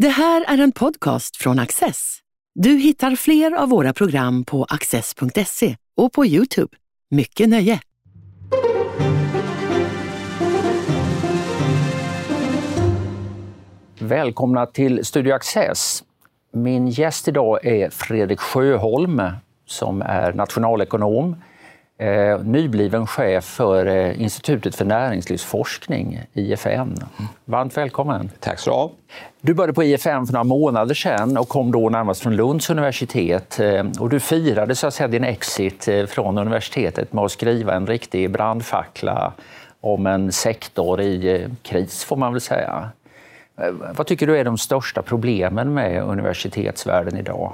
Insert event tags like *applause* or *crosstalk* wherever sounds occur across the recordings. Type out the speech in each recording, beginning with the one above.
Det här är en podcast från Access. Du hittar fler av våra program på access.se och på Youtube. Mycket nöje! Välkomna till Studio Access. Min gäst idag är Fredrik Sjöholm som är nationalekonom, eh, nybliven chef för eh, Institutet för näringslivsforskning, IFN. Varmt välkommen! Tack så du ha. Du började på IFN för några månader sedan och kom då närmast från Lunds universitet. Eh, och du firade så att säga, din exit från universitetet med att skriva en riktig brandfackla om en sektor i kris, får man väl säga. Vad tycker du är de största problemen med universitetsvärlden idag?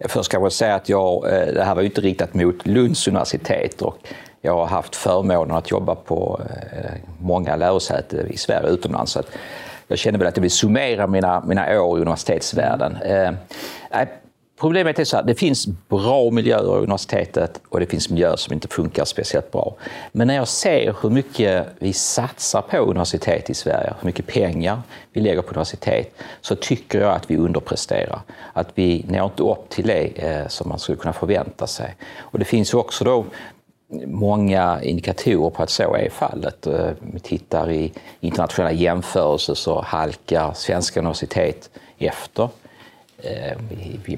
Först ska jag säga att jag, eh, det här var ju inte riktat mot Lunds universitet och jag har haft förmånen att jobba på eh, många lärosäten i Sverige och utomlands. Så jag känner väl att jag vill summera mina, mina år i universitetsvärlden. Eh, Problemet är så här, det finns bra miljöer i universitetet och det finns miljöer som inte funkar speciellt bra. Men när jag ser hur mycket vi satsar på universitet i Sverige, hur mycket pengar vi lägger på universitet, så tycker jag att vi underpresterar. Att vi når inte upp till det eh, som man skulle kunna förvänta sig. Och det finns också då många indikatorer på att så är fallet. Eh, om vi tittar i internationella jämförelser så halkar svenska universitet efter. Eh,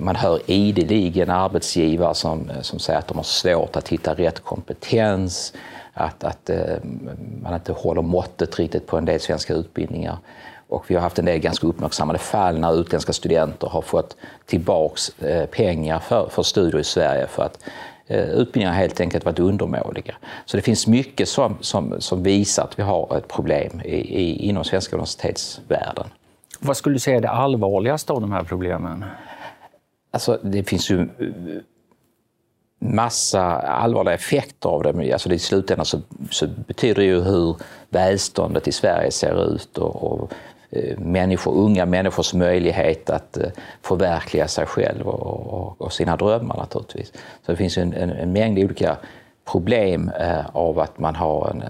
man hör ideligen arbetsgivare som, eh, som säger att de har svårt att hitta rätt kompetens, att, att eh, man inte håller måttet riktigt på en del svenska utbildningar. Och vi har haft en del ganska uppmärksammade fall när utländska studenter har fått tillbaks pengar för, för studier i Sverige för att utbildningar utbildningarna helt enkelt varit undermåliga. Så det finns mycket som, som, som visar att vi har ett problem i, i, inom svenska universitetsvärlden. Vad skulle du säga är det allvarligaste av de här problemen? Alltså, det finns ju eh, massa allvarliga effekter av det. Alltså I slutändan så, så betyder det ju hur välståndet i Sverige ser ut och, och eh, människor, unga människors möjlighet att eh, förverkliga sig själv och, och, och sina drömmar naturligtvis. Så det finns ju en, en, en mängd olika problem eh, av att man har en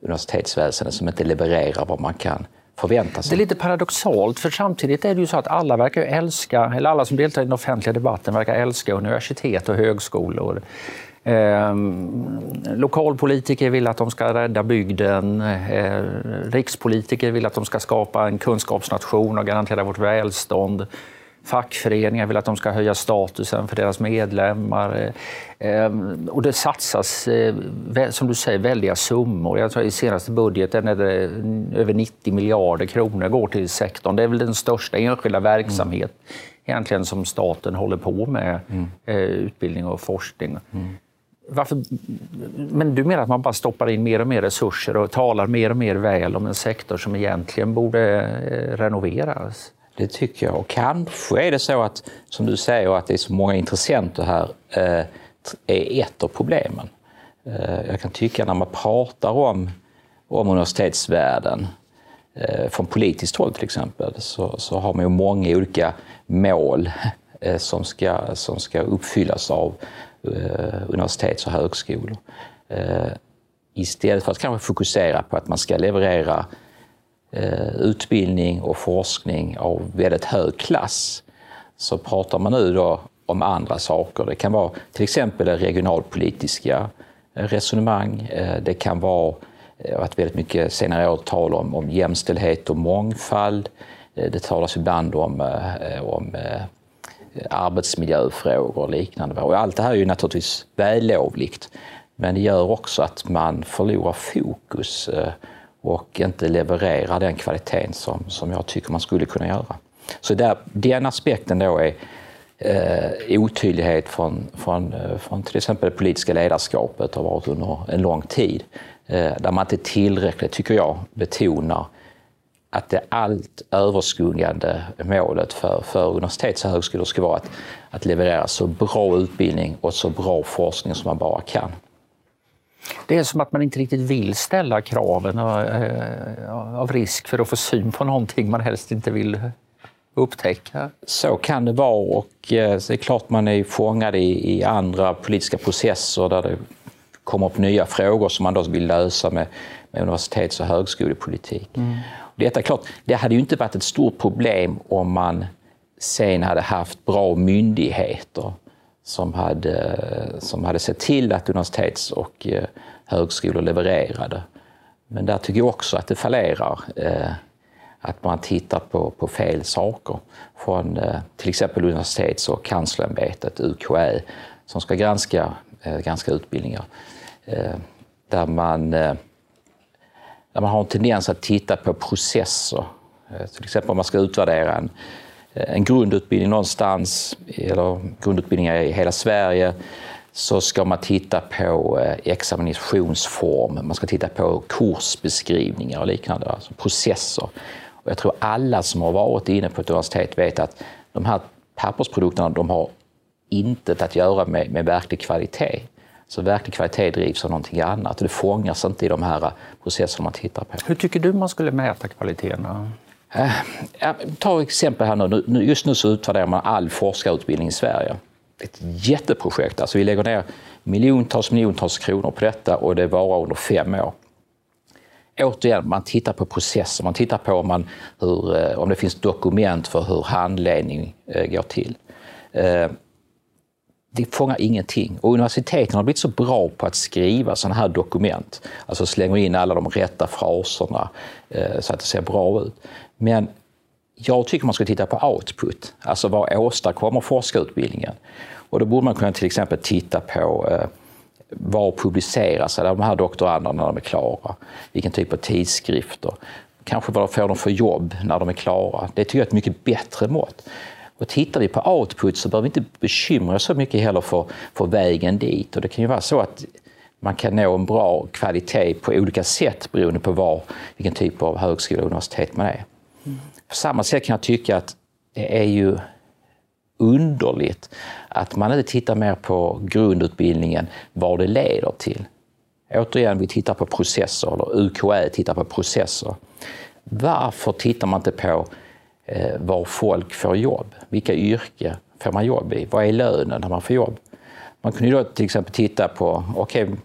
universitetsväsende som inte levererar vad man kan förvänta Det är lite paradoxalt, för samtidigt är det ju så att alla verkar älska, eller alla som deltar i den offentliga debatten verkar älska universitet och högskolor. Eh, lokalpolitiker vill att de ska rädda bygden. Eh, rikspolitiker vill att de ska skapa en kunskapsnation och garantera vårt välstånd. Fackföreningar vill att de ska höja statusen för deras medlemmar. Ehm, Och det satsas, eh, som du säger, väldiga summor. Jag tror I senaste budgeten är det över 90 miljarder kronor går till sektorn. Det är väl den största enskilda verksamhet egentligen som staten håller på med, eh, utbildning och forskning. Varför, men du menar att man bara stoppar in mer och mer resurser och talar mer och mer väl om en sektor som egentligen borde eh, renoveras? Det tycker jag. Och kanske är det så att, som du säger, att det är så många intressenter här, eh, är ett av problemen. Eh, jag kan tycka när man pratar om, om universitetsvärlden, eh, från politiskt håll till exempel, så, så har man ju många olika mål eh, som, ska, som ska uppfyllas av eh, universitets och högskolor. Eh, istället för att kanske fokusera på att man ska leverera eh, Eh, utbildning och forskning av väldigt hög klass så pratar man nu då om andra saker. Det kan vara till exempel regionalpolitiska eh, resonemang. Eh, det kan vara att varit väldigt mycket senare år tal om, om jämställdhet och mångfald. Det talas ibland om, om arbetsmiljöfrågor och liknande. Och allt det här är ju naturligtvis vällovligt. Men det gör också att man förlorar fokus eh, och inte levererar den kvaliteten som, som jag tycker man skulle kunna göra. Så där, den aspekten då är eh, otydlighet från, från, eh, från till exempel det politiska ledarskapet har varit under en lång tid. Eh, där man inte tillräckligt, tycker jag, betonar att det allt överskuggande målet för, för universitets och högskolor ska vara att, att leverera så bra utbildning och så bra forskning som man bara kan. Det är som att man inte riktigt vill ställa kraven av, eh, av risk för att få syn på någonting man helst inte vill upptäcka. Så kan det vara och eh, så är det klart man är fångad i, andra politiska processer där det kommer upp nya frågor som man då vill lösa med, med universitets och högskolepolitik. Detta klart, det hade ju inte varit ett stort problem om man sen hade haft bra myndigheter som hade, som hade sett till att universitets och eh, högskolor levererade. Men där tycker jag också att det fallerar. Eh, att man tittar på, på fel saker. Från eh, till exempel Universitets och kanslersämbetet, UKÄ, som ska granska, granska utbildningar. Där man, där man har en tendens att titta på processer. Till exempel om man ska utvärdera en, Eh, en grundutbildning någonstans, eller grundutbildningar i hela Sverige, så ska man titta på eh, examinationsform, man ska titta på kursbeskrivningar och liknande, alltså processer. Och jag tror alla som har varit inne på ett universitet vet att de här pappersprodukterna de har intet att göra med, med verklig kvalitet. Så verklig kvalitet drivs av någonting annat. och Det fångas inte i de här eh, processerna man tittar på. Hur tycker du man skulle mäta kvaliteten? Eh, ta exempel här nu. Just nu så utvärderar man all forskarutbildning i Sverige. Ett jätteprojekt. Alltså vi lägger ner miljontals miljontals kronor på detta och det varar under fem år. Återigen, man tittar på processer, man tittar på om, man, hur, eh, om det finns dokument för hur handledning eh, går till. Det fångar ingenting. Och universiteten har blivit så bra på att skriva sådana här dokument, alltså slänger in alla de rätta fraserna så att det ser bra ut. Men jag tycker man ska titta på output, alltså vad åstadkommer forskarutbildningen? Och då borde man kunna till exempel titta på eh, var publiceras de här doktoranderna när de är klara? Vilken typ av tidskrifter? Kanske vad får de för jobb när de är klara? Det tycker jag är ett mycket bättre mått. Och tittar vi på output så behöver vi inte bekymra oss så mycket heller för, för vägen dit. Och det kan ju vara så att man kan nå en bra kvalitet på olika sätt beroende på var, vilken typ av högskola och universitet man är. På samma sätt kan jag tycka att det är ju underligt att man inte tittar mer på grundutbildningen, vad det leder till. Återigen, vi tittar på processer, eller UKÄ tittar på processer. Varför tittar man inte på eh, var folk får jobb? Vilka yrken får man jobb i? Vad är lönen när man får jobb? Man kunde ju då till exempel titta på, okej, okay,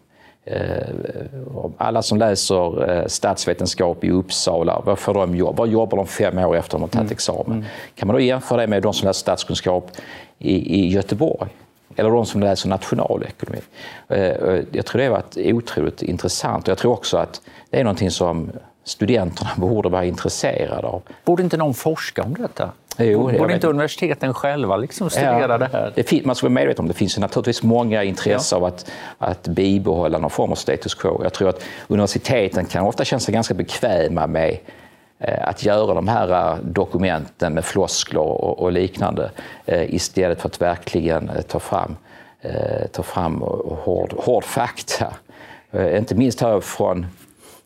alla som läser eh, statsvetenskap i Uppsala, vad får de jobb? Vad jobbar de fem år efter de har tagit mm. examen? Mm. Kan man då jämföra det med de som läser statskunskap i, i Göteborg? Eller de som läser nationalekonomi. Eh, jag tror det har varit otroligt intressant och jag tror också att det är någonting som studenterna *laughs* borde vara intresserade av. Borde inte någon forska om detta? Jo, Borde inte universiteten själva liksom studera ja, det här? Det man ska vara medveten om det finns naturligtvis många intresse ja. av att, att bibehålla någon form av status quo. Jag tror att universiteten kan ofta känna sig ganska bekväma med eh, att göra de här eh, dokumenten med floskler och, och liknande eh, istället för att verkligen ta fram, ta fram hård, hård fakta. Inte minst här från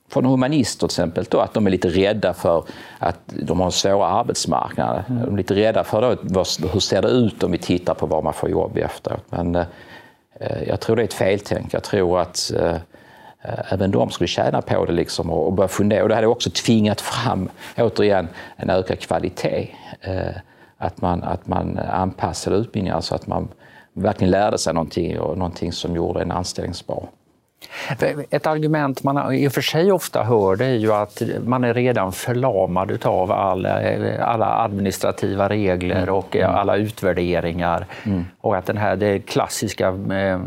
från humanister till exempel, då, att de är lite rädda för att de har en svår arbetsmarknad. Mm. De är lite rädda för då, hur ser det ut om vi tittar på var man får jobb efteråt. Men eh, jag tror det är ett feltänk. Jag tror att eh, även de skulle tjäna på det liksom och, och börja fundera. Och det hade också tvingat fram, återigen, en ökad kvalitet. Eh, att, man, att man anpassade utbildningar så att man verkligen lärde sig någonting och någonting som gjorde en anställningsbar. Ett argument man i och för sig ofta hör det är ju att man är redan förlamad av alla, alla administrativa regler mm. och mm. alla utvärderingar. Mm. Och att den här, det klassiska eh,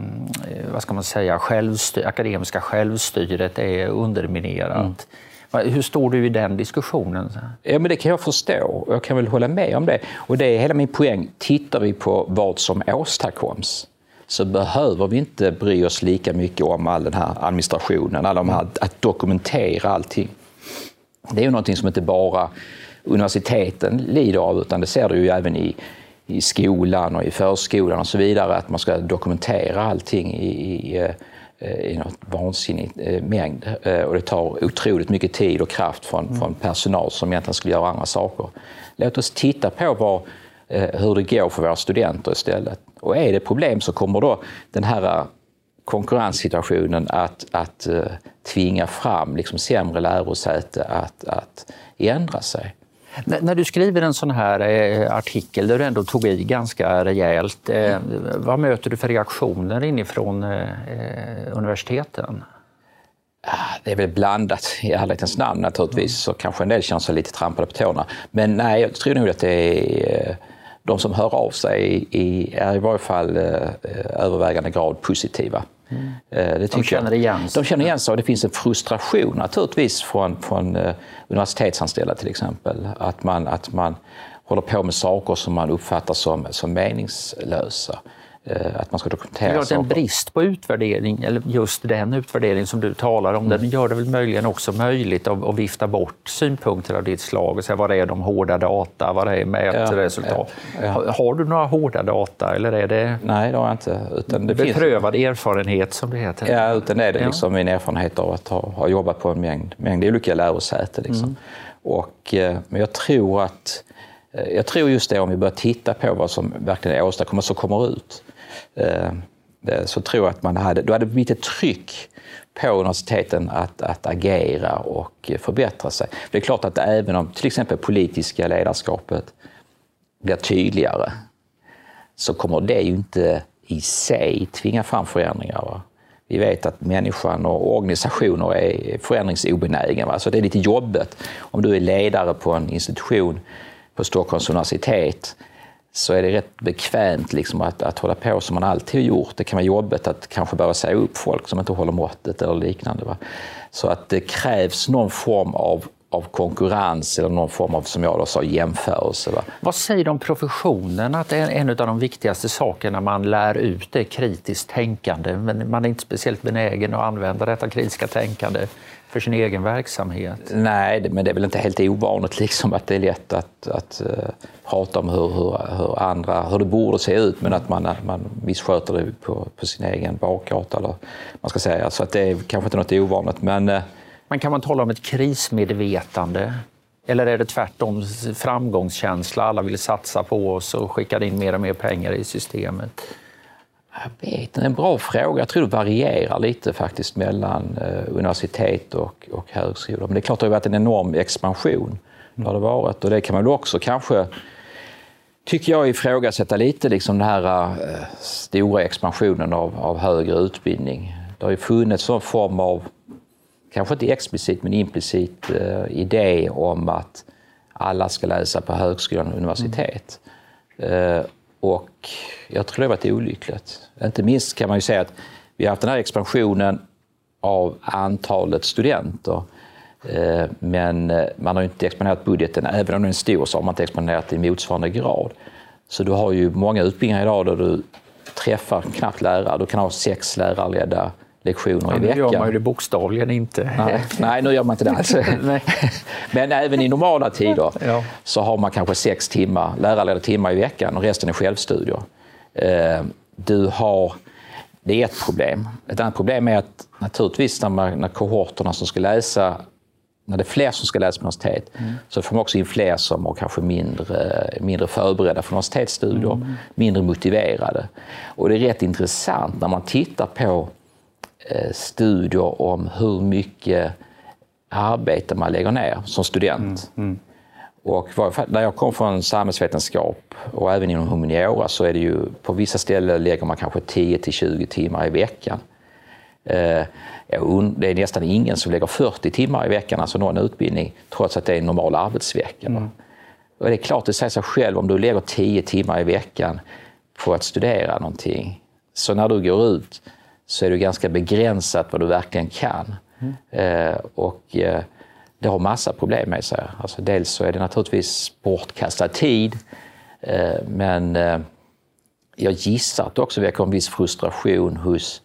vad ska man säga, självstyr, akademiska självstyret är underminerat. Mm. Hur står du i den diskussionen? Ja, men det kan jag förstå. Jag kan väl hålla med om det. Och det är hela min poäng. Tittar vi på vad som åstadkoms så behöver vi inte bry oss lika mycket om all den här administrationen, alla de här, att dokumentera allting. Det är ju någonting som inte bara universiteten lider av, utan det ser du ju även i, i skolan och i förskolan och så vidare, att man ska dokumentera allting i, i, eh, i något vansinnig eh, mängd. Eh, och det tar otroligt mycket tid och kraft från, mm. från personal som egentligen skulle göra andra saker. Låt oss titta på vad, hur det går för våra studenter istället. Och är det problem så kommer då den här äh, konkurrenssituationen att, att uh, tvinga fram liksom sämre lärosäte att, att ändra sig. När du skriver en sån här eh, artikel där du ändå tog i ganska rejält, eh, vad möter du för reaktioner inifrån eh, universiteten? det är väl blandat i ärlighetens namn naturligtvis, så kanske en del känner sig lite trampade på tårna. Men nej, jag tror nog att det är de som hör av sig är i varje fall övervägande grad positiva. Mm. Det de känner igen sig? De känner igen sig och det finns en frustration naturligtvis från, från universitetsanställda till exempel. Att man, att man håller på med saker som man uppfattar som, som meningslösa. Eh, att man ska dokumentera det En brist på utvärdering, eller just den utvärdering som du talar om, mm. den gör det väl möjligen också möjligt att, att vifta bort synpunkter av ditt slag och säga vad är de hårda data, vad är mätresultat? Ja, ja, ja. Har du några hårda data eller är det Nej, det har jag inte. Utan det beprövad finns... erfarenhet som det heter? Ja, utan det är det liksom min erfarenhet av att ha, ha jobbat på en mängd, mängd olika lärosäten. Liksom. Mm. Och, eh, men jag tror att Eh, jag tror just det, om vi börjar titta på vad som verkligen åstadkommer, så kommer ut, eh, så tror jag att man hade, då hade det blivit ett tryck på universiteten att, att agera och förbättra sig. Det är klart att även om till exempel politiska ledarskapet blir tydligare så kommer det ju inte i sig tvinga fram förändringar. Va? Vi vet att människan och organisationer är förändringsobenägen. Va? Så det är lite jobbigt om du är ledare på en institution på Stockholms universitet så är det rätt bekvämt liksom att, att hålla på som man alltid har gjort. Det kan vara jobbigt att kanske behöva säga upp folk som inte håller måttet eller liknande. Va? Så att det krävs någon form av, av konkurrens eller någon form av, som jag då sa, jämförelse. Va? Vad säger de om professionen? Att en, en av de viktigaste sakerna man lär ut är kritiskt tänkande, men man är inte speciellt benägen att använda detta kritiska tänkande för sin egen verksamhet? Nej, men det är väl inte helt ovanligt liksom att det är lätt att, att uh, prata om hur, hur, hur, andra, hur det borde se ut men att man, att man missköter det på, på sin egen bakgata. Eller, man ska säga. Så att det är kanske inte något ovanligt. Men, uh, men kan man tala om ett krismedvetande? Eller är det tvärtom framgångskänsla? Alla vill satsa på oss och skickar in mer och mer pengar i systemet. Jag vet inte, en bra fråga. Jag tror det varierar lite faktiskt mellan eh, universitet och, och högskolor. Men det är klart det har varit en enorm expansion. Det har det varit och det kan man väl också kanske tycker jag ifrågasätta lite liksom den här uh, stora expansionen av, av högre utbildning. Det har ju funnits någon form av, kanske inte explicit men implicit uh, idé om att alla ska läsa på högskolan och universitet. Mm. Uh, och jag tror det har varit olyckligt. Inte minst kan man ju säga att vi har haft den här expansionen av antalet studenter. Eh, men eh, man har inte expanderat budgeten, även om den är stor så har man inte expanderat i motsvarande grad. Så du har ju många utbildningar idag där du träffar knappt lärare. Du kan ha sex lärarledda lektioner ja, i veckan. Nu gör man ju det bokstavligen inte. Nej, *laughs* nej nu gör man inte det alls. *laughs* Men även i normala tider ja. så har man kanske sex timmar, lärarledda timmar i veckan och resten är självstudier. Eh, du har, det är ett problem. Ett annat problem är att naturligtvis när, man, när kohorterna som ska läsa när det är fler som ska läsa på universitet mm. så får man också in fler som är kanske mindre, mindre förberedda för universitetsstudier, mm. mindre motiverade. Och det är rätt intressant när man tittar på studier om hur mycket arbete man lägger ner som student. Mm, mm. Och när jag kom från samhällsvetenskap och även inom humaniora så är det ju på vissa ställen lägger man kanske 10 till 20 timmar i veckan. Eh, det är nästan ingen som lägger 40 timmar i veckan, alltså någon utbildning, trots att det är en normal arbetsvecka. Mm. Och det är klart, det säger sig själv, om du lägger 10 timmar i veckan på att studera någonting, så när du går ut så är det ganska begränsat vad du verkligen kan. Mm. Och eh, det har massa problem med sig. Alltså dels så är det naturligtvis bortkastad tid, eh, men jag gissar att det också väcker en viss frustration hos,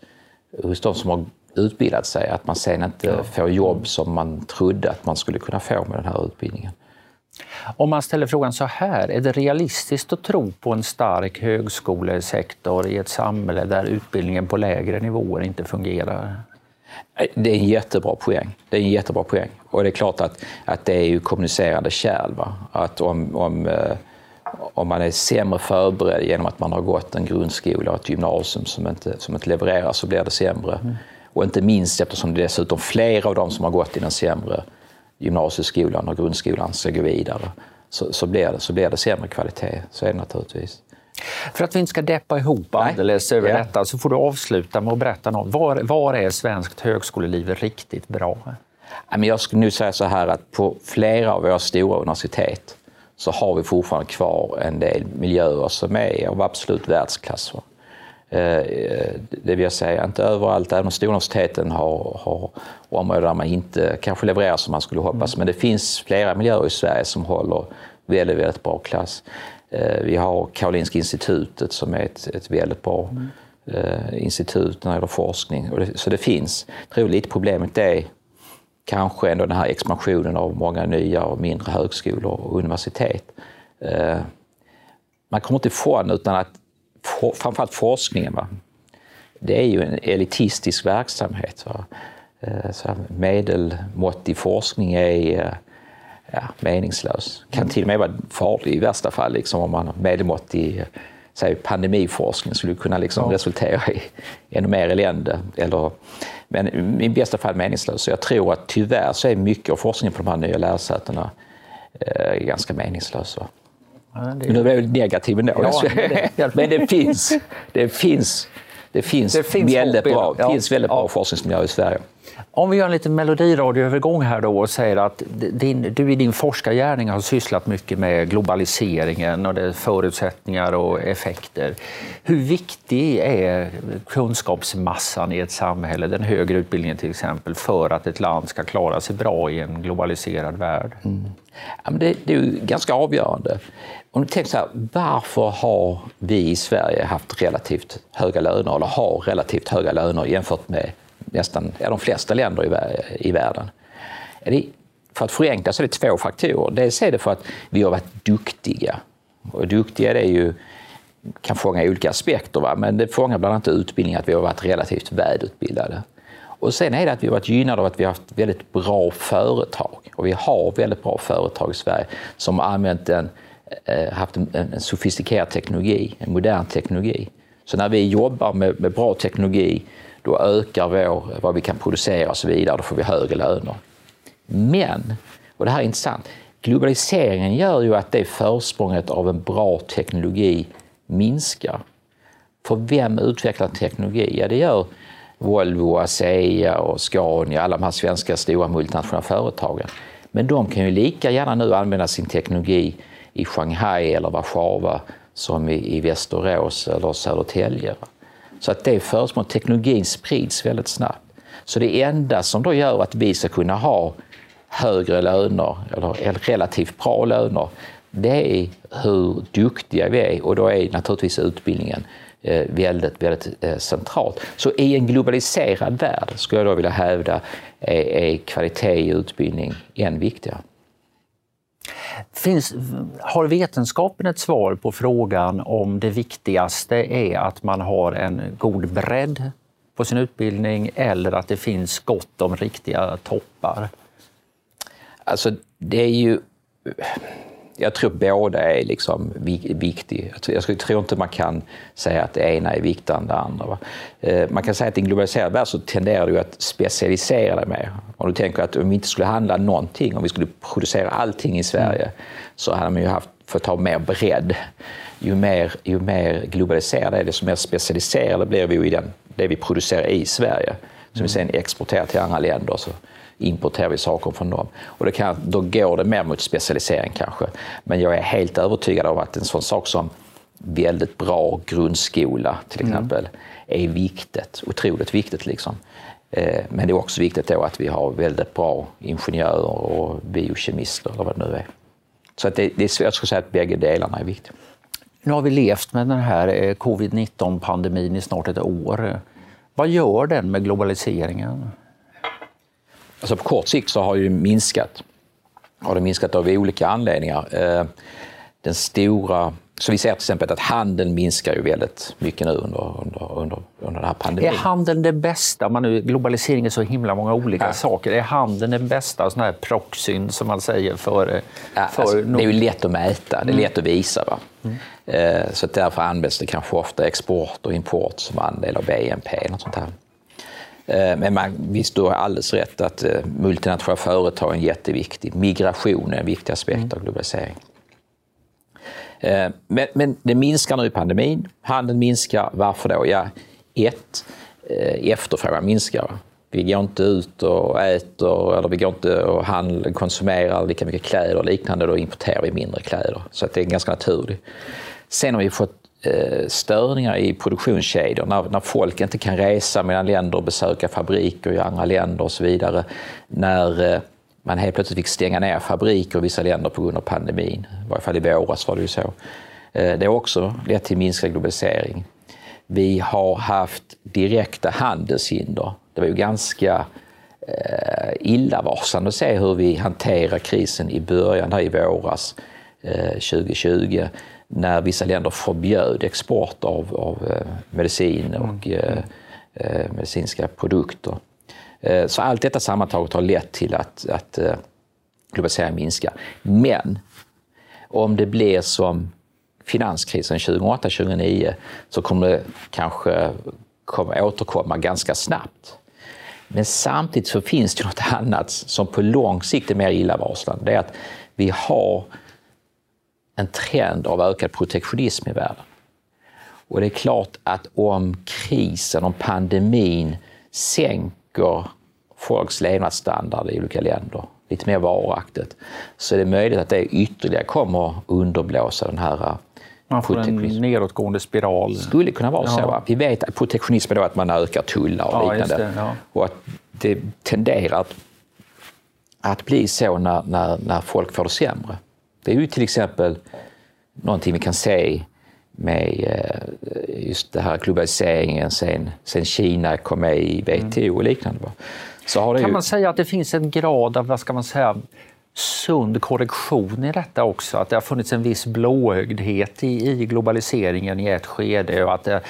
hos de som har utbildat sig, att man sen inte ja. får jobb som man trodde att man skulle kunna få med den här utbildningen. Om man ställer frågan så här, är det realistiskt att tro på en stark högskolesektor i ett samhälle där utbildningen på lägre nivåer inte fungerar? Det är en jättebra poäng. Det är en jättebra poäng. Och det är klart att, att det är ju kommunicerande kärl. Va? Att om, om, eh, om man är sämre förberedd genom att man har gått en grundskola och ett gymnasium som inte, som inte levererar så blir det sämre. Mm. Och inte minst eftersom det dessutom flera av dem som har gått i den sämre gymnasieskolan och grundskolan ska gå vidare så, så, blir det, så blir det sämre kvalitet. Så är det naturligtvis. För att vi inte ska deppa ihop alldeles över ja. detta så får du avsluta med att berätta något. Var, var är svenskt högskoleliv riktigt bra? Jag skulle nu säga så här att på flera av våra stora universitet så har vi fortfarande kvar en del miljöer som är av absolut världsklass. Eh, det vill jag säga, inte överallt, även om stora universiteten har, har områden där man inte kanske levererar som man skulle hoppas. Mm. Men det finns flera miljöer i Sverige som håller väldigt, väldigt bra klass. Eh, vi har Karolinska institutet som är ett, ett väldigt bra mm. Eh, institut när det gäller forskning. Så det finns. Jag tror lite problemet är kanske ändå den här expansionen av många nya och mindre högskolor och universitet. Man kommer inte ifrån utan att framförallt forskningen, va? det är ju en elitistisk verksamhet. Va? Eh, så medelmåttig forskning är eh, ja, meningslös. Kan till och med vara farlig i värsta fall, liksom, om man har medelmåttig säg, pandemiforskning skulle kunna liksom ja. resultera i ännu mer elände. Eller, men i bästa fall meningslös. Så jag tror att tyvärr så är mycket av forskningen på de här nya lärosätena eh, ganska meningslös. Va? Ja, det... Nu blev jag negativ ändå. Ja, det, *laughs* men det finns, det finns, det finns, det finns väldigt bra, ja. finns väldigt bra forskningsmiljöer i Sverige. Om vi gör en liten melodiradioövergång här då och säger att din, du i din forskargärning har sysslat mycket med globaliseringen och det förutsättningar och effekter. Hur viktig är kunskapsmassan i ett samhälle, den högre utbildningen till exempel, för att ett land ska klara sig bra i en globaliserad värld? Mm. Ja, men det, det är ju ganska avgörande. Om du tänker så här, varför har vi i Sverige haft relativt höga löner, eller har relativt höga löner jämfört med nästan ja, de flesta länder i, i världen? Det, för att förenkla så är det två faktorer. Dels är det för att vi har varit duktiga. Och duktiga det är ju, kan fånga olika aspekter, va? men det fångar bland annat utbildning, att vi har varit relativt välutbildade. Och sen är det att vi har varit gynnade av att vi har haft väldigt bra företag. Och vi har väldigt bra företag i Sverige som har använt en, eh, haft en, en sofistikerad teknologi, en modern teknologi. Så när vi jobbar med, med bra teknologi, då ökar vår, vad vi kan producera och så vidare, då får vi högre löner. Men, och det här är intressant, globaliseringen gör ju att det försprånget av en bra teknologi minskar. För vem utvecklar teknologi? Ja, det gör Volvo, Asea och Scania, alla de här svenska stora multinationella företagen. Men de kan ju lika gärna nu använda sin teknologi i Shanghai eller Warszawa som i, i Västerås eller Södertälje. Så att det försprång, teknologin sprids väldigt snabbt. Så det enda som då gör att vi ska kunna ha högre löner, eller relativt bra löner, det är hur duktiga vi är och då är naturligtvis utbildningen eh, väldigt, väldigt eh, centralt. Så i en globaliserad värld skulle jag då vilja hävda är, är kvalitet i utbildning än viktigare. Finns, har vetenskapen ett svar på frågan om det viktigaste är att man har en god bredd på sin utbildning eller att det finns gott om riktiga toppar? Alltså, det är ju jag tror båda är liksom viktiga. Jag tror inte man kan säga att det ena är viktigare än det andra. Va? Eh, man kan säga att i en globaliserad värld så tenderar du att specialisera dig mer. Om du tänker att om vi inte skulle handla någonting, om vi skulle producera allting i Sverige, så hade man ju haft fått ha mer bredd. Ju mer, ju mer globaliserade är det, desto mer specialiserade blir vi i den, det vi producerar i Sverige, som vi sen exporterar till andra länder. Så importerar vi saker från dem. Och det kan, då går det mer mot specialisering kanske. Men jag är helt övertygad om att en sån sak som väldigt bra grundskola till mm. exempel mm. är viktigt, otroligt viktigt. Liksom. Eh, men det är också viktigt att vi har väldigt bra ingenjörer och biokemister eller vad det nu är. Så att det, det är svårt att säga att bägge delarna är viktiga. Nu har vi levt med den här eh, covid-19-pandemin i snart ett år. Vad gör den med globaliseringen? Alltså på kort sikt så har det minskat. Har det minskat av olika anledningar. Eh, den stora så vi ser till exempel att handeln minskar ju väldigt mycket nu under, under, under, under den här pandemin. Är handeln det bästa? Man nu, globalisering är så himla många olika ja. saker. Är handeln den bästa sån här proxyn som man säger för... Ja, för alltså, det är ju lätt att mäta, det är mm. lätt att visa. Va? Mm. Eh, så därför används det kanske ofta export och import som andel av BNP. Något sånt här. Eh, men man, visst, du har alldeles rätt att eh, multinationella företag är jätteviktigt. Migration är en viktig aspekt av globalisering. Eh, men, men det minskar nu i pandemin. Handeln minskar. Varför då? Ja, ett, efterfrågan minskar. Vi går inte ut och äter eller vi går inte och handlar, konsumerar lika mycket kläder och liknande. Då importerar vi mindre kläder. Så att det är ganska naturligt. Sen har vi fått Eh, störningar i produktionskedjor när, när folk inte kan resa mellan länder och besöka fabriker i andra länder och så vidare. När eh, man helt plötsligt fick stänga ner fabriker i vissa länder på grund av pandemin. I varje fall i våras var det ju så. Eh, det har också lett till minskad globalisering. Vi har haft direkta handelshinder. Det var ju ganska eh, illavarslande att se hur vi hanterar krisen i början, här i våras eh, 2020, när vissa länder förbjöd export av, av eh, medicin och mm. eh, medicinska produkter. Eh, så allt detta sammantaget har lett till att, att eh, globaliseringen minskar. Men om det blir som finanskrisen 2008-2009 så kommer det kanske kommer återkomma ganska snabbt. Men samtidigt så finns det något annat som på lång sikt är mer illavarslande. Det är att vi har en trend av ökad protektionism i världen. Och det är klart att om krisen, om pandemin sänker folks levnadsstandard i olika länder lite mer varaktigt så är det möjligt att det ytterligare kommer underblåsa den här man får en nedåtgående spiral. skulle kunna vara ja. så. Va? Vi vet att protektionism är att man ökar tullar och ja, liknande. Det, ja. Och att det tenderar att, att bli så när, när, när folk får det sämre. Det är ju till exempel någonting vi kan se med eh, just det här globaliseringen sen, sen Kina kom med i WTO och liknande. Så har det kan ju... man säga att det finns en grad av, vad ska man säga, sund korrektion i detta också. Att det har funnits en viss blåögdhet i, i globaliseringen i ett skede och att det,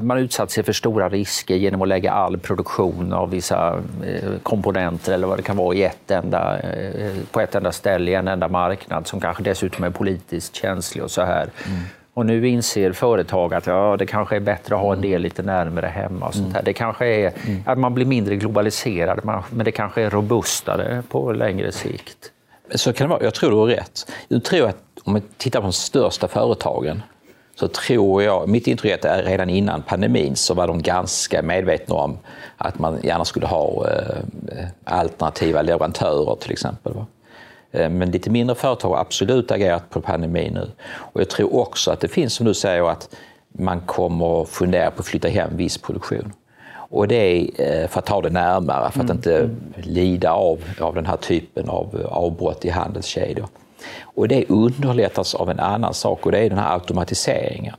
man utsatt sig för stora risker genom att lägga all produktion av vissa eh, komponenter eller vad det kan vara i ett enda, eh, på ett enda ställe i en enda marknad som kanske dessutom är politiskt känslig och så här. Mm. Och nu inser företag att ja, det kanske är bättre att ha en mm. del lite närmare hemma. Och sånt mm. här. Det kanske är mm. att man blir mindre globaliserad, men det kanske är robustare på längre sikt. Så kan det vara. Jag tror du har rätt. Jag tror att om man tittar på de största företagen så tror jag, mitt intryck är att redan innan pandemin så var de ganska medvetna om att man gärna skulle ha eh, alternativa leverantörer till exempel. Eh, men lite mindre företag har absolut agerat på pandemin nu. Och jag tror också att det finns, som du säger, att man kommer fundera på att flytta hem viss produktion. Och det är eh, för att ta det närmare, för att mm. inte lida av, av den här typen av avbrott i handelskedjor. Och det underlättas av en annan sak och det är den här automatiseringen.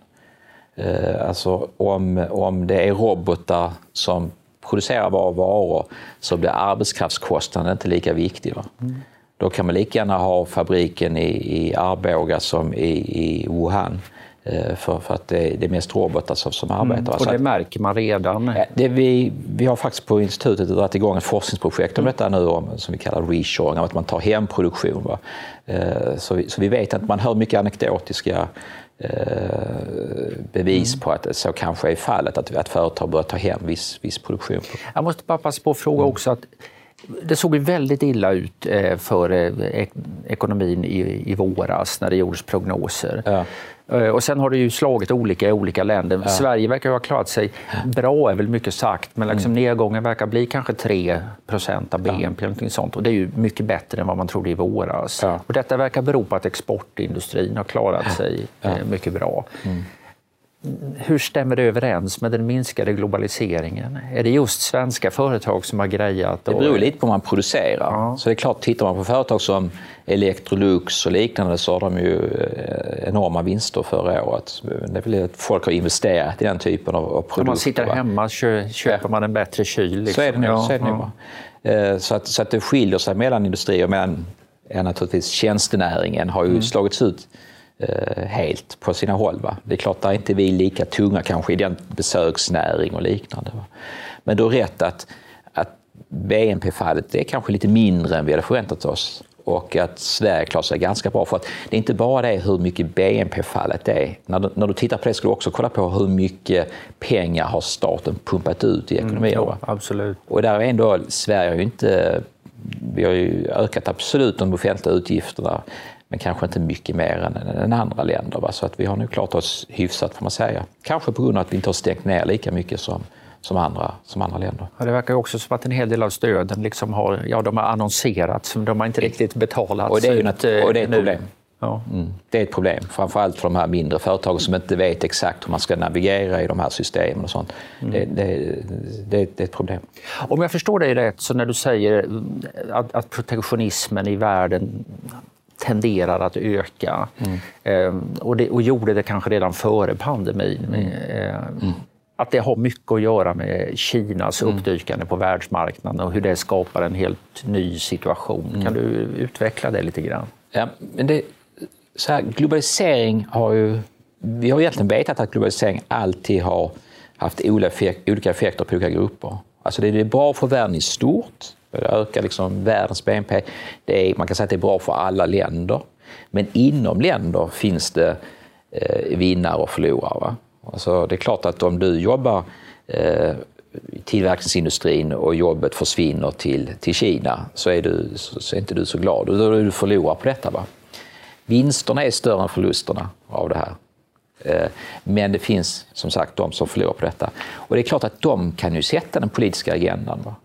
Eh, alltså om, om det är robotar som producerar våra varor så blir arbetskraftskostnaden inte lika viktig. Mm. Då kan man lika gärna ha fabriken i, i Arboga som i, i Wuhan. Eh, för, för att det, det är mest robotar som, som arbetar. Mm, och det märker man redan? Det vi, vi har faktiskt på institutet dragit igång ett forskningsprojekt om mm. detta nu om, som vi kallar reshoring, att man tar hem produktion. Va? Eh, så, vi, så vi vet att man hör mycket anekdotiska eh, bevis mm. på att så kanske är fallet, att, att företag börjar ta hem viss, viss produktion. Jag måste bara passa på att fråga mm. också, att det såg väldigt illa ut eh, för eh, ekonomin i, våras när det gjordes prognoser. Ja. Eh, och sen har det ju slagit olika i olika länder. Ja. Sverige verkar ha klarat sig bra, är väl mycket sagt, men liksom mm. nedgången verkar bli kanske 3% av BNP. Ja. sånt. Och det är ju mycket bättre än vad man trodde i våras. Ja. Och detta verkar bero på att exportindustrin har klarat sig mycket bra. Mm hur stämmer det överens med den minskade globaliseringen? Är det just svenska företag som har grejat? Det beror lite på vad man producerar. Ja. Så det är klart, tittar man på företag som Electrolux och liknande så har de ju eh, enorma vinster förra året. Det är väl att folk har investerat i den typen av, produkter. När man sitter hemma köper man en bättre kyl. Liksom. Så är det nog. Ja, så, det ja. Eh, så, att, så att det skiljer sig mellan industrier. Ja, naturligtvis tjänstenäringen har ju mm. slagits ut Eh, helt på sina håll. Va? Det är klart, där är inte vi lika tunga kanske i den besöksnäring och liknande. Va? Men du har rätt att, att BNP-fallet är kanske lite mindre än vi hade förväntat oss och att Sverige klarar sig ganska bra. För att det är inte bara det hur mycket BNP-fallet är. När du, när du tittar på det ska du också kolla på hur mycket pengar har staten pumpat ut i ekonomin. Mm, absolut. Och där är ändå, Sverige har ju inte vi har ju ökat absolut de offentliga utgifterna men kanske inte mycket mer än, än andra länder. Va? Så att vi har nu klarat oss hyfsat får man säga. Kanske på grund av att vi inte har stängt ner lika mycket som, som andra, som andra länder. Ja, det verkar också som att en hel del av stöden liksom har, ja, de har annonserats, men de har inte riktigt betalats och det är, ju något, och det är ett problem. Ja. Mm. Det är ett problem, framförallt för de här mindre företagen som inte vet exakt hur man ska navigera i de här systemen och sånt. Mm. Det, det, det, det, är ett problem. Om jag förstår dig rätt, så när du säger att, att protektionismen i världen tenderar att öka mm. eh, och, det, och gjorde det kanske redan före pandemin. Mm. Eh, mm. Att det har mycket att göra med Kinas mm. uppdykande på världsmarknaden och hur det skapar en helt ny situation. Kan mm. du utveckla det lite grann? Ja, men det, så här, globalisering har ju... Vi har egentligen vetat att globalisering alltid har haft olika effekter på olika grupper. Alltså det är bra för världen i stort. Det ökar liksom världens BNP. Det är, man kan säga att det är bra för alla länder. Men inom länder finns det eh, vinnare och förlorare. Va? Alltså det är klart att om du jobbar eh, i tillverkningsindustrin och jobbet försvinner till, till Kina så är, du, så, så är inte du så glad. Då är du förlorar på detta. Va? Vinsterna är större än förlusterna av det här. Eh, men det finns som sagt de som förlorar på detta. Och det är klart att de kan ju sätta den politiska agendan. Va?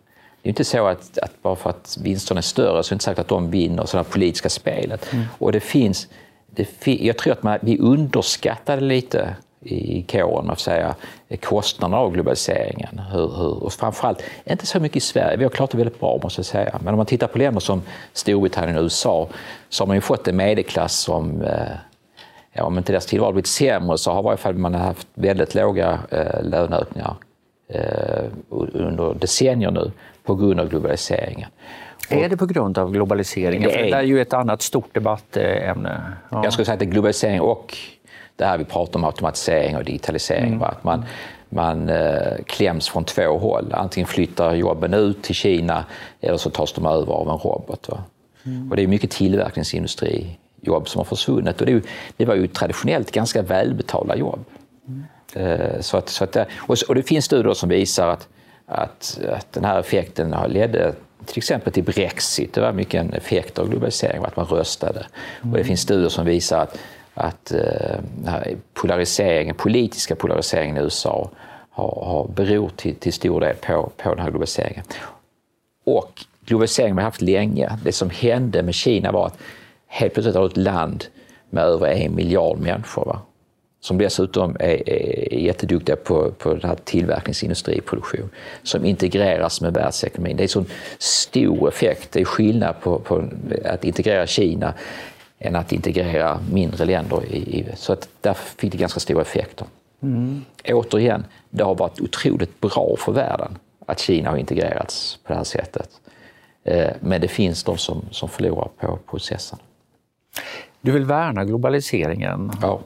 Det är inte så att, att, bara för att vinsterna är större så är det inte sagt att de vinner sådana politiska spelet. Mm. Och det finns, det, jag tror att man, vi underskattade lite i kåren, att säga, kostnaderna av globaliseringen. Hur, hur, och framförallt, inte så mycket i Sverige, vi har klarat det väldigt bra måste jag säga. Men om man tittar på länder som Storbritannien och USA så har man ju fått en medelklass som, eh, ja, om inte deras tillvaro blivit sämre så har i varje fall man haft väldigt låga eh, löneökningar eh, under decennier nu på grund av globaliseringen. Är det på grund av globaliseringen? Det är, det är ju ett annat stort debattämne. Ja. Jag skulle säga att det är globalisering och det här vi pratar om automatisering och digitalisering. Mm. Att man, man eh, kläms från två håll. Antingen flyttar jobben ut till Kina eller så tas de över av en robot. Mm. Och det är mycket tillverkningsindustri jobb som har försvunnit. Och det, det var ju traditionellt ganska välbetalda jobb. Mm. Eh, så att, så att, och, och det finns studier som visar att, att, att den här effekten ledde till exempel till Brexit. Det var mycket en effekt av globalisering, att man röstade. Och det finns studier som visar att att eh, polariseringen, politiska polariseringen i USA har, har beror till, till stor del på, på den här globaliseringen. Och globaliseringen har vi haft länge. Det som hände med Kina var att helt plötsligt har ett land med över en miljard människor va? Som dessutom är, är jätteduktiga på, på den här tillverkningsindustriproduktion, som integreras med världsekonomin. Det är en sån stor effekt. Det är skillnad på, på att integrera Kina än att integrera mindre länder. I, så att där fick det ganska stora effekter. Mm. Återigen, det har varit otroligt bra för världen att Kina har integrerats på det här sättet. Eh, men det finns de som, som förlorar på processen. Du vill värna globaliseringen. Ja.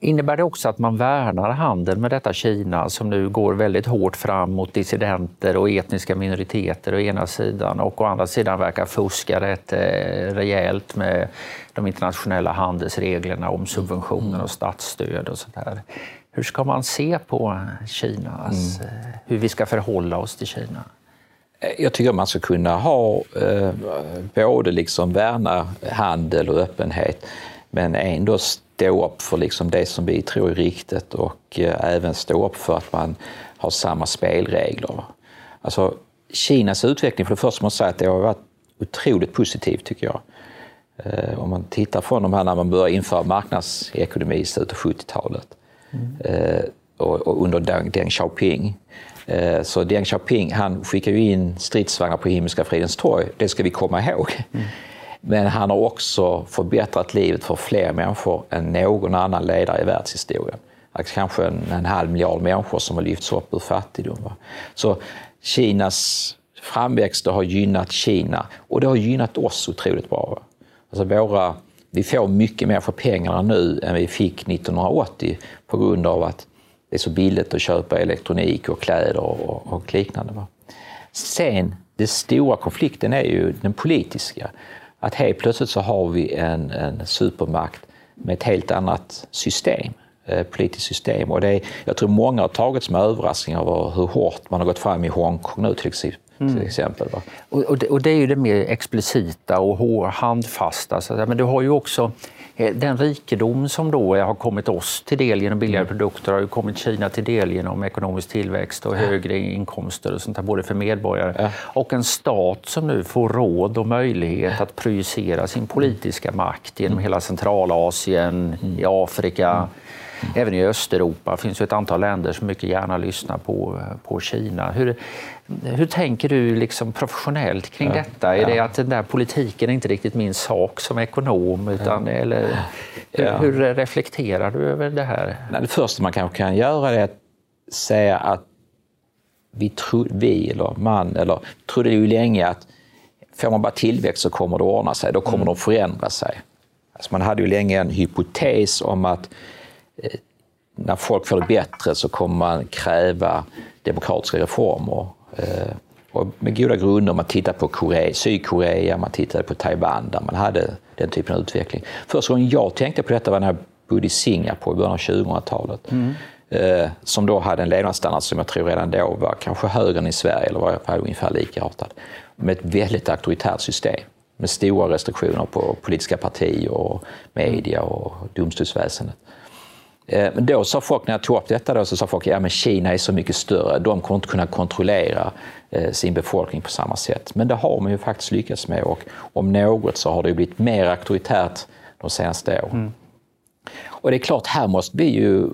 Innebär det också att man värnar handeln med detta Kina som nu går väldigt hårt fram mot dissidenter och etniska minoriteter å ena sidan och å andra sidan verkar fuska rätt eh, rejält med de internationella handelsreglerna om subventioner och statsstöd och sånt där. Hur ska man se på Kinas, mm. Eh, hur vi ska förhålla oss till Kina? Jag tycker man ska kunna ha eh, både liksom värna handel och öppenhet men ändå stå upp för liksom det som vi tror är riktigt och eh, även stå upp för att man har samma spelregler. Alltså, Kinas utveckling, för det första måste jag säga att det har varit otroligt positivt tycker jag. Eh, om man tittar från de här när man började införa marknadsekonomi i slutet av 70-talet mm. Eh, och, under Deng, Deng Xiaoping. Så Deng Xiaoping han skickade ju in stridsvagnar på Himmelska fridens torg, det ska vi komma ihåg. Mm. Men han har också förbättrat livet för fler människor än någon annan ledare i världshistorien. Kanske en, en halv miljard människor som har lyfts upp ur fattigdom. Va? Så Kinas framväxt har gynnat Kina och det har gynnat oss otroligt bra. Va? Alltså våra, vi får mycket mer för pengarna nu än vi fick 1980 på grund av att det är så billigt att köpa elektronik och kläder och, och liknande. Va? Sen, den stora konflikten är ju den politiska att helt plötsligt så har vi en, en supermakt med ett helt annat system, eh, politiskt system. Och det är, jag tror många har tagits med överraskning över hur hårt man har gått fram i Hongkong nu till till exempel. Va? Och, och, det, och, det, är ju det mer explicita och handfasta. Så men du har ju också den rikedom som då har kommit oss till del genom billigare mm. produkter har ju kommit Kina till del genom ekonomisk tillväxt och högre inkomster och sånt där, både för medborgare ja. och en stat som nu får råd och möjlighet att projicera sin politiska makt genom hela Centralasien, mm. i Afrika, mm. Även i Östeuropa finns det ett antal länder som mycket gärna lyssnar på, på Kina. Hur, hur tänker du liksom professionellt kring ja, detta? Är ja. det att den där politiken är inte riktigt min sak som ekonom? Utan, ja. eller, hur, hur, reflekterar du över det här? Det första man kanske kan göra är att säga att vi, tro, vi eller man eller, trodde ju länge att får man bara tillväxt så kommer det att ordna sig, då kommer mm. de förändra sig. Alltså man hade ju länge en hypotes om att eh, när folk får det bättre så kommer man kräva demokratiska reformer. Eh, och med goda grunder, man tittar på Korea, Sydkorea, man tittade på Taiwan där man hade den typen av utveckling. Första gången jag tänkte på detta var när jag bodde i Singapore i början av 2000-talet. Mm. Eh, som då hade en levnadsstandard som jag tror redan då var kanske högre än i Sverige, eller var ungefär likartad. Med ett väldigt auktoritärt system med stora restriktioner på politiska partier, och media och domstolsväsendet. Eh, men då sa folk, när jag tog upp detta, då, så sa folk att ja, Kina är så mycket större, de kommer inte kunna kontrollera eh, sin befolkning på samma sätt. Men det har man ju faktiskt lyckats med och om något så har det blivit mer auktoritärt de senaste åren. Mm. Och det är klart, här måste vi ju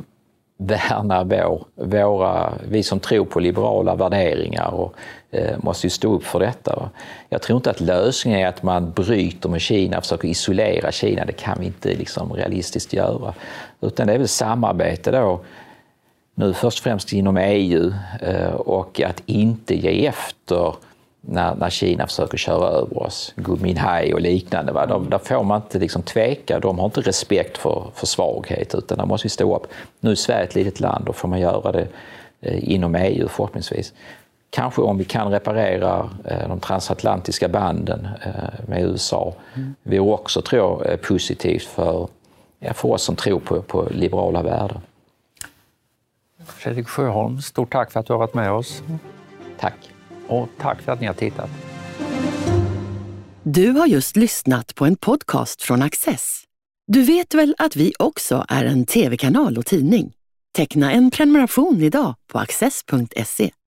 värna vår, våra, vi som tror på liberala värderingar och eh, måste ju stå upp för detta. Jag tror inte att lösningen är att man bryter med Kina, försöker isolera Kina. Det kan vi inte liksom realistiskt göra. Utan det är väl samarbete då, nu först och främst inom EU eh, och att inte ge efter när, när Kina försöker köra över oss, Gui och liknande. Va? De, där får man inte liksom tveka, de har inte respekt för, för svaghet utan där måste vi stå upp. Nu är Sverige ett litet land, då får man göra det eh, inom EU förhoppningsvis. Kanske om vi kan reparera eh, de transatlantiska banden eh, med USA. Mm. Det vore också, tror jag, positivt för, för oss som tror på, på liberala värden. Fredrik Sjöholm, stort tack för att du har varit med oss. Tack. Och tack för att ni har tittat. Du har just lyssnat på en podcast från Access. Du vet väl att vi också är en tv-kanal och tidning? Teckna en prenumeration idag på access.se.